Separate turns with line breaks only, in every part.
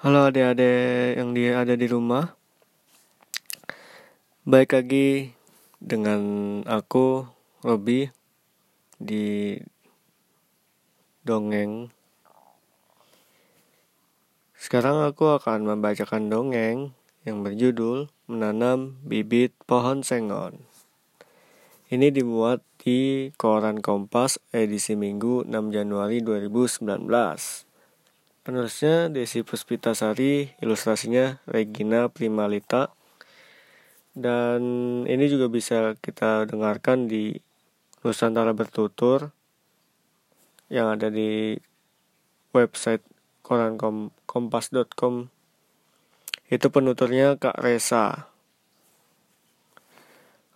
Halo adik-adik yang di, ada di rumah. Baik lagi dengan aku, Robi Di dongeng. Sekarang aku akan membacakan dongeng yang berjudul Menanam Bibit Pohon Sengon. Ini dibuat di Koran Kompas edisi Minggu 6 Januari 2019 Penulisnya Desi Puspitasari, ilustrasinya Regina Primalita. Dan ini juga bisa kita dengarkan di Nusantara Bertutur yang ada di website korankompas.com. Itu penuturnya Kak Resa.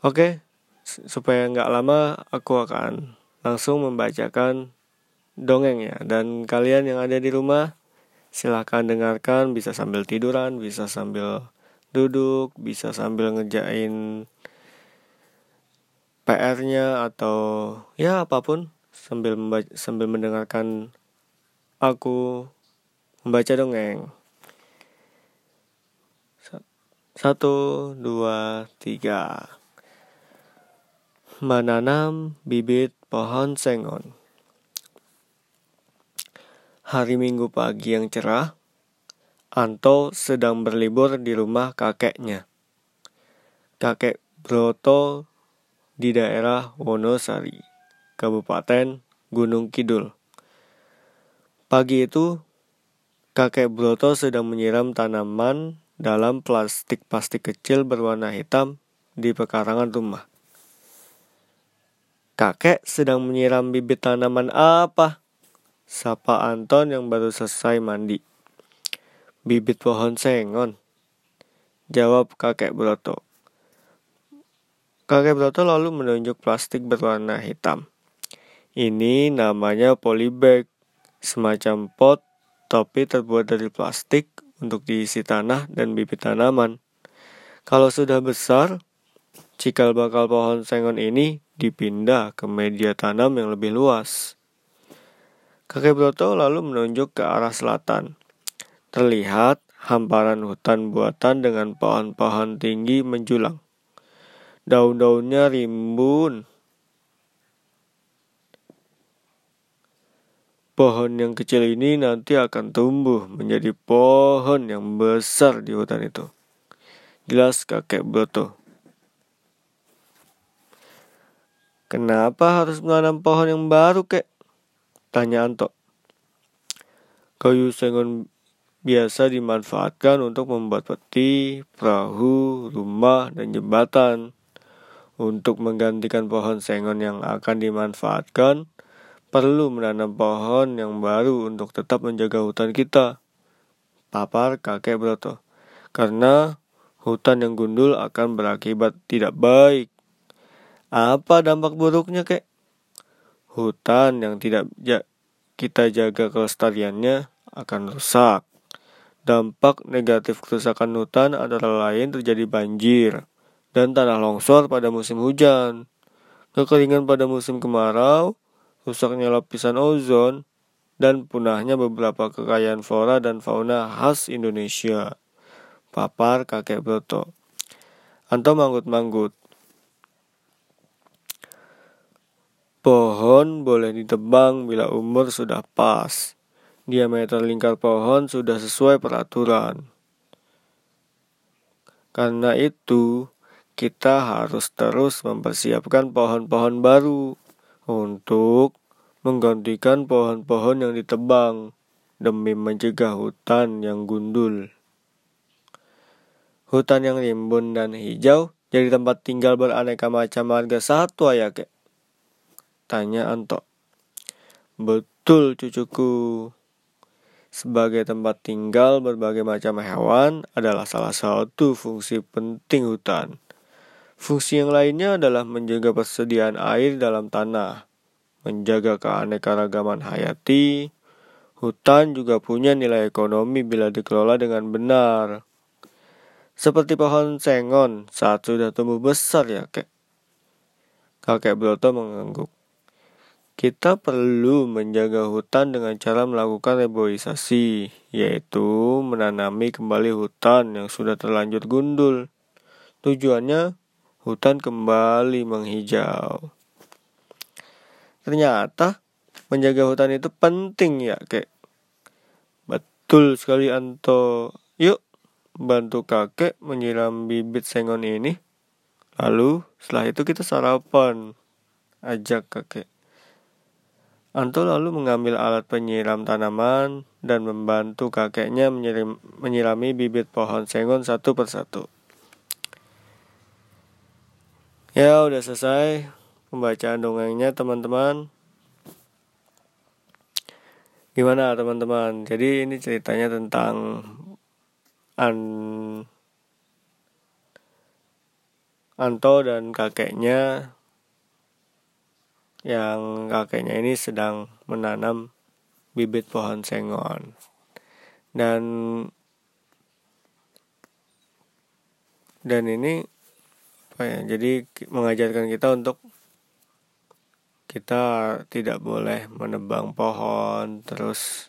Oke, supaya nggak lama aku akan langsung membacakan dongeng ya. Dan kalian yang ada di rumah silahkan dengarkan. Bisa sambil tiduran bisa sambil duduk bisa sambil ngejain PR-nya atau ya apa pun. Sambil membaca, sambil mendengarkan aku membaca dongeng. Satu dua tiga. Menanam bibit pohon sengon Hari Minggu pagi yang cerah, Anto sedang berlibur di rumah kakeknya. Kakek Broto di daerah Wonosari, Kabupaten Gunung Kidul. Pagi itu, kakek Broto sedang menyiram tanaman dalam plastik-plastik kecil berwarna hitam di pekarangan rumah. Kakek sedang menyiram bibit tanaman apa? Sapa Anton yang baru selesai mandi. Bibit pohon sengon. Jawab kakek Broto. Kakek Broto lalu menunjuk plastik berwarna hitam. Ini namanya polybag, semacam pot tapi terbuat dari plastik untuk diisi tanah dan bibit tanaman. Kalau sudah besar, cikal bakal pohon sengon ini dipindah ke media tanam yang lebih luas. Kakek Broto lalu menunjuk ke arah selatan. Terlihat hamparan hutan buatan dengan pohon-pohon tinggi menjulang. Daun-daunnya rimbun. Pohon yang kecil ini nanti akan tumbuh menjadi pohon yang besar di hutan itu. Jelas kakek Broto. Kenapa harus menanam pohon yang baru, kek? Tanya Anto. Kayu sengon biasa dimanfaatkan untuk membuat peti, perahu, rumah, dan jembatan. Untuk menggantikan pohon sengon yang akan dimanfaatkan, perlu menanam pohon yang baru untuk tetap menjaga hutan kita. Papar kakek Broto. Karena hutan yang gundul akan berakibat tidak baik. Apa dampak buruknya, kek? Hutan yang tidak kita jaga kelestariannya akan rusak. Dampak negatif kerusakan hutan adalah lain terjadi banjir dan tanah longsor pada musim hujan, kekeringan pada musim kemarau, rusaknya lapisan ozon, dan punahnya beberapa kekayaan flora dan fauna khas Indonesia. Papar kakek Broto. Anto manggut-manggut. Pohon boleh ditebang bila umur sudah pas. Diameter lingkar pohon sudah sesuai peraturan. Karena itu, kita harus terus mempersiapkan pohon-pohon baru untuk menggantikan pohon-pohon yang ditebang demi mencegah hutan yang gundul. Hutan yang rimbun dan hijau jadi tempat tinggal beraneka macam marga satwa ya kek. Tanya Anto. Betul cucuku. Sebagai tempat tinggal berbagai macam hewan adalah salah satu fungsi penting hutan. Fungsi yang lainnya adalah menjaga persediaan air dalam tanah, menjaga keanekaragaman hayati. Hutan juga punya nilai ekonomi bila dikelola dengan benar. Seperti pohon sengon saat sudah tumbuh besar ya kek. Kakek Broto mengangguk. Kita perlu menjaga hutan dengan cara melakukan reboisasi, yaitu menanami kembali hutan yang sudah terlanjur gundul. Tujuannya, hutan kembali menghijau. Ternyata, menjaga hutan itu penting ya, kek. Betul sekali Anto. Yuk, bantu kakek menyiram bibit sengon ini. Lalu, setelah itu kita sarapan. Ajak kakek. Anto lalu mengambil alat penyiram tanaman dan membantu kakeknya menyiram, menyirami bibit pohon sengon satu persatu. Ya, udah selesai pembacaan dongengnya teman-teman. Gimana teman-teman? Jadi ini ceritanya tentang An Anto dan kakeknya yang kakeknya ini sedang menanam bibit pohon sengon. Dan dan ini apa ya jadi mengajarkan kita untuk kita tidak boleh menebang pohon terus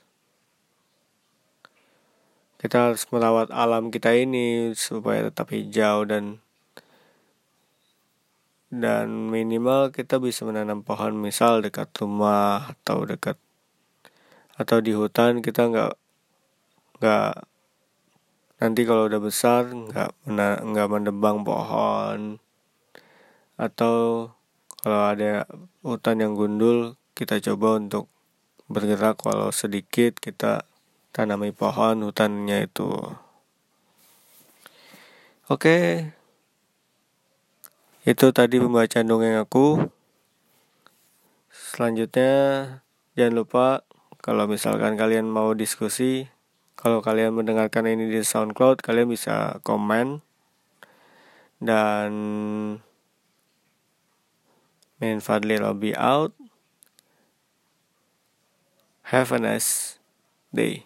kita harus merawat alam kita ini supaya tetap hijau dan dan minimal kita bisa menanam pohon misal dekat rumah atau dekat atau di hutan kita nggak nggak nanti kalau udah besar nggak nggak menebang pohon atau kalau ada hutan yang gundul kita coba untuk bergerak walau sedikit kita tanami pohon hutannya itu oke okay. Itu tadi pembacaan dongeng aku. Selanjutnya jangan lupa kalau misalkan kalian mau diskusi, kalau kalian mendengarkan ini di SoundCloud, kalian bisa komen dan main Fadli Lobby out. Have a nice day.